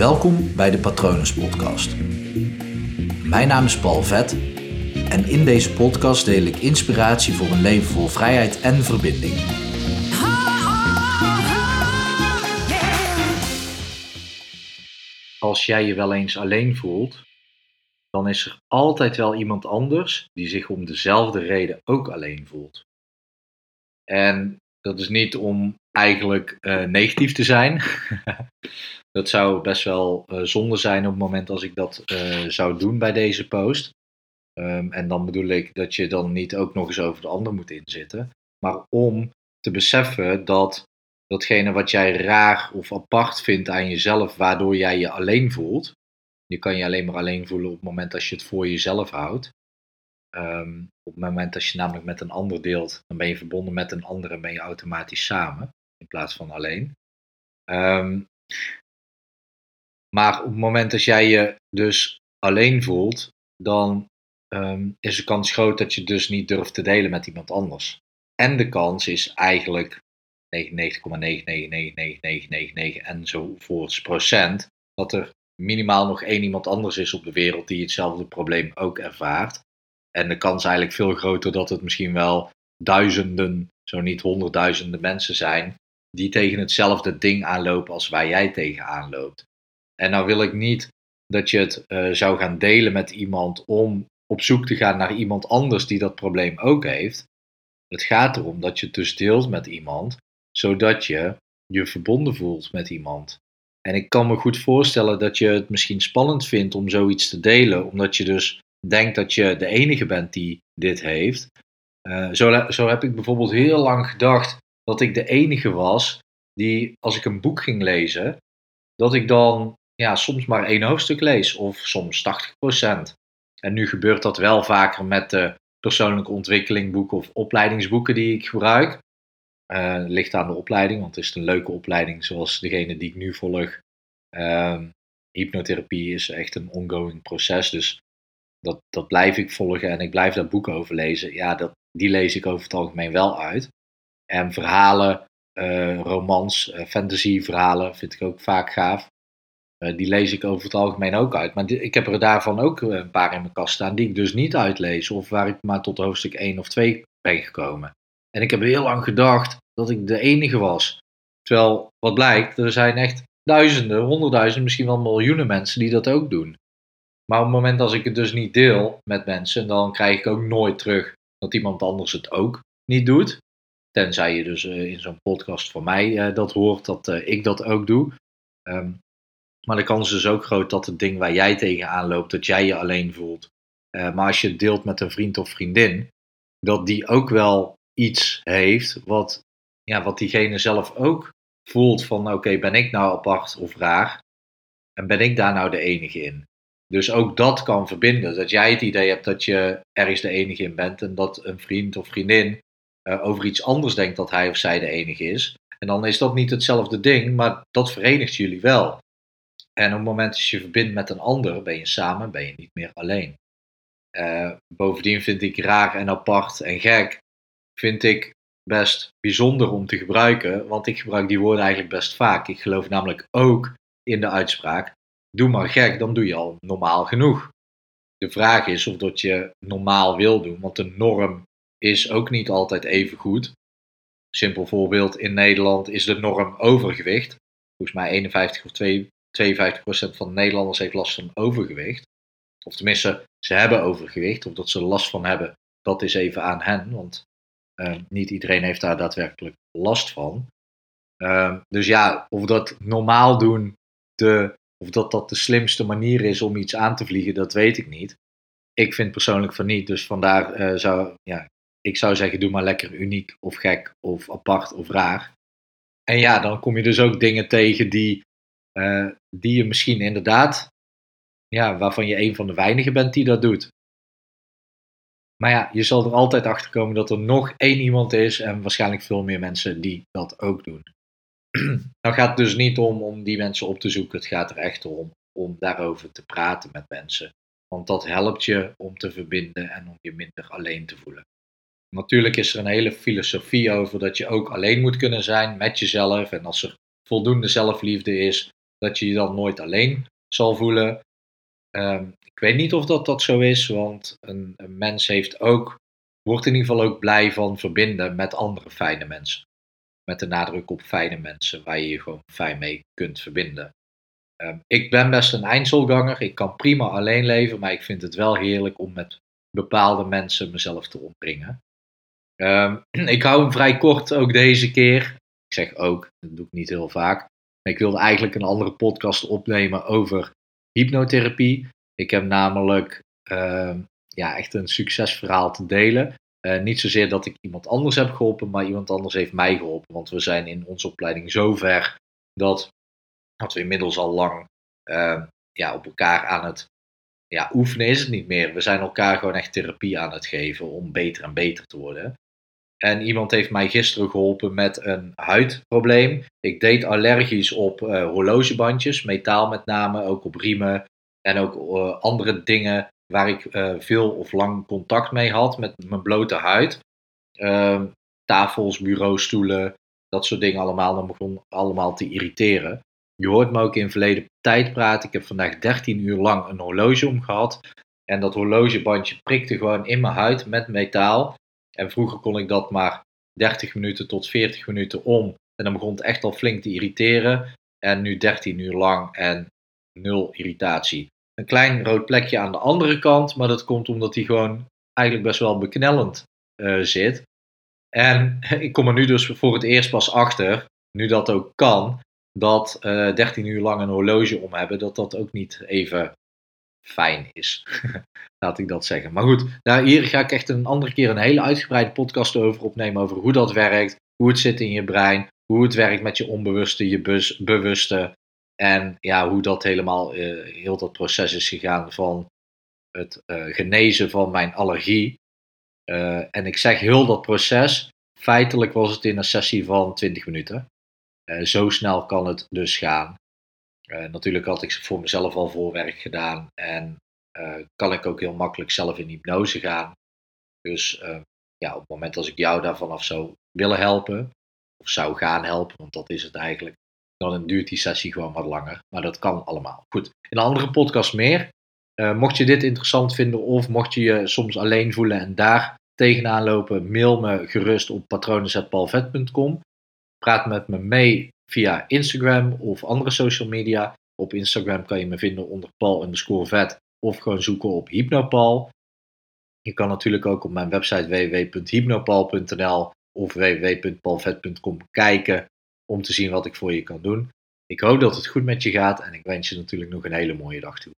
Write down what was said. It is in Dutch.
Welkom bij de Patronus Podcast. Mijn naam is Paul Vet en in deze podcast deel ik inspiratie voor een leven vol vrijheid en verbinding. Als jij je wel eens alleen voelt, dan is er altijd wel iemand anders die zich om dezelfde reden ook alleen voelt. En dat is niet om eigenlijk uh, negatief te zijn. dat zou best wel uh, zonde zijn op het moment als ik dat uh, zou doen bij deze post. Um, en dan bedoel ik dat je dan niet ook nog eens over de ander moet inzitten. Maar om te beseffen dat datgene wat jij raar of apart vindt aan jezelf, waardoor jij je alleen voelt. Je kan je alleen maar alleen voelen op het moment als je het voor jezelf houdt. Um, op het moment dat je namelijk met een ander deelt, dan ben je verbonden met een ander en ben je automatisch samen in plaats van alleen. Um, maar op het moment dat jij je dus alleen voelt, dan um, is de kans groot dat je dus niet durft te delen met iemand anders. En de kans is eigenlijk 99,9999999 enzovoorts procent dat er minimaal nog één iemand anders is op de wereld die hetzelfde probleem ook ervaart. En de kans is eigenlijk veel groter dat het misschien wel duizenden, zo niet honderdduizenden mensen zijn die tegen hetzelfde ding aanlopen als waar jij tegen aanloopt. En nou wil ik niet dat je het uh, zou gaan delen met iemand om op zoek te gaan naar iemand anders die dat probleem ook heeft. Het gaat erom dat je het dus deelt met iemand, zodat je je verbonden voelt met iemand. En ik kan me goed voorstellen dat je het misschien spannend vindt om zoiets te delen, omdat je dus denkt dat je de enige bent die dit heeft. Uh, zo, zo heb ik bijvoorbeeld heel lang gedacht dat ik de enige was die, als ik een boek ging lezen, dat ik dan ja, soms maar één hoofdstuk lees of soms 80%. En nu gebeurt dat wel vaker met de persoonlijke ontwikkelingboeken of opleidingsboeken die ik gebruik. Uh, ligt aan de opleiding, want het is een leuke opleiding zoals degene die ik nu volg. Uh, hypnotherapie is echt een ongoing proces, dus dat, dat blijf ik volgen en ik blijf daar boeken over lezen. Ja, dat, die lees ik over het algemeen wel uit. En verhalen, uh, romans, uh, fantasy verhalen vind ik ook vaak gaaf. Uh, die lees ik over het algemeen ook uit. Maar ik heb er daarvan ook een paar in mijn kast staan die ik dus niet uitlees. Of waar ik maar tot hoofdstuk 1 of 2 ben gekomen. En ik heb heel lang gedacht dat ik de enige was. Terwijl, wat blijkt, er zijn echt duizenden, honderdduizenden, misschien wel miljoenen mensen die dat ook doen. Maar op het moment dat ik het dus niet deel met mensen, dan krijg ik ook nooit terug dat iemand anders het ook niet doet. Tenzij je dus uh, in zo'n podcast van mij dat hoort, dat ik dat ook doe. Um, maar de kans is ook groot dat het ding waar jij tegenaan loopt, dat jij je alleen voelt. maar als je het deelt met een vriend of vriendin, dat die ook wel iets heeft wat, ja, wat diegene zelf ook voelt van oké, ben ik nou apart of raar? En ben ik daar nou de enige in? Dus ook dat kan verbinden. Dat jij het idee hebt dat je ergens de enige in bent en dat een vriend of vriendin uh, over iets anders denkt dat hij of zij de enige is. En dan is dat niet hetzelfde ding, maar dat verenigt jullie wel. En op het moment dat je verbindt met een ander, ben je samen, ben je niet meer alleen. Uh, bovendien vind ik raar en apart en gek, vind ik best bijzonder om te gebruiken, want ik gebruik die woorden eigenlijk best vaak. Ik geloof namelijk ook in de uitspraak, doe maar gek, dan doe je al normaal genoeg. De vraag is of dat je normaal wil doen, want de norm is ook niet altijd even goed. Simpel voorbeeld, in Nederland is de norm overgewicht. Volgens mij 51 of 52 procent van de Nederlanders heeft last van overgewicht. Of tenminste, ze hebben overgewicht. Of dat ze last van hebben, dat is even aan hen. Want uh, niet iedereen heeft daar daadwerkelijk last van. Uh, dus ja, of dat normaal doen, de, of dat dat de slimste manier is om iets aan te vliegen, dat weet ik niet. Ik vind persoonlijk van niet. Dus vandaar uh, zou, ja, ik zou zeggen, doe maar lekker uniek of gek of apart of raar. En ja, dan kom je dus ook dingen tegen die, die je misschien inderdaad, ja, waarvan je een van de weinigen bent die dat doet. Maar ja, je zal er altijd achter komen dat er nog één iemand is en waarschijnlijk veel meer mensen die dat ook doen. nou gaat het dus niet om om die mensen op te zoeken, het gaat er echt om om daarover te praten met mensen. Want dat helpt je om te verbinden en om je minder alleen te voelen. Natuurlijk is er een hele filosofie over dat je ook alleen moet kunnen zijn met jezelf. En als er voldoende zelfliefde is, dat je je dan nooit alleen zal voelen. Ehm, ik weet niet of dat, dat zo is, want een, een mens heeft ook, wordt in ieder geval ook blij van verbinden met andere fijne mensen. Met de nadruk op fijne mensen waar je je gewoon fijn mee kunt verbinden. Ehm, ik ben best een eindselganger. Ik kan prima alleen leven, maar ik vind het wel heerlijk om met bepaalde mensen mezelf te omringen. Ehm, ik hou hem vrij kort ook deze keer. Ik zeg ook, dat doe ik niet heel vaak. Ik wilde eigenlijk een andere podcast opnemen over hypnotherapie. Ik heb namelijk uh, ja, echt een succesverhaal te delen. Uh, niet zozeer dat ik iemand anders heb geholpen, maar iemand anders heeft mij geholpen. Want we zijn in onze opleiding zo ver dat, dat we inmiddels al lang uh, ja, op elkaar aan het ja, oefenen is het niet meer. We zijn elkaar gewoon echt therapie aan het geven om beter en beter te worden. En iemand heeft mij gisteren geholpen met een huidprobleem. Ik deed allergisch op uh, horlogebandjes, metaal met name, ook op riemen en ook uh, andere dingen waar ik uh, veel of lang contact mee had met mijn blote huid. Ehm, tafels, bureaustoelen, dat soort dingen allemaal. Dan begon allemaal te irriteren. Je hoort me ook in verleden tijd praten. Ik heb vandaag 13 uur lang een horloge omgehad. En dat horlogebandje prikte gewoon in mijn huid met metaal. En vroeger kon ik dat maar 30 minuten tot 40 minuten om. En dan begon het echt al flink te irriteren. En nu 13 uur lang en nul irritatie. Een klein rood plekje aan de andere kant, maar dat komt omdat hij gewoon eigenlijk best wel beknellend uh, zit. En ik kom er nu dus voor het eerst pas achter, nu dat ook kan, dat uh, eh, 13 uur lang een horloge om hebben, dat dat ook niet even fijn is. Laat ik dat zeggen. Maar goed, nou, hier ga ik echt een andere keer een hele uitgebreide podcast over opnemen. Over hoe dat werkt, hoe het zit in je brein, hoe het werkt met je onbewuste, je bewuste. En ja, hoe dat helemaal, uh, heel dat proces is gegaan van het uh, genezen van mijn allergie. Uh, en ik zeg heel dat proces. Feitelijk was het in een sessie van 20 minuten. zo snel kan het dus gaan. Uh, natuurlijk had ik voor mezelf al voorwerk gedaan en uh, kan ik ook heel makkelijk zelf in hypnose gaan. Dus uh, ja, op het moment als ik jou daar vanaf zou willen helpen, of zou gaan helpen, want dat is het eigenlijk, dan duurt die sessie gewoon wat langer. Maar dat kan allemaal. Goed, in een andere podcast meer. mocht je dit interessant vinden of mocht je je soms alleen voelen en daar tegenaan lopen, mail me gerust op patronen.paulvet.com. Praat met me mee via Instagram of andere social media. Op Instagram kan je me vinden onder Paul underscore vet of gewoon zoeken op Hypnopal. Je kan natuurlijk ook op mijn website www.hypnopal.nl of www.palvet.com kijken om te zien wat ik voor je kan doen. Ik hoop dat het goed met je gaat en ik wens je natuurlijk nog een hele mooie dag toe.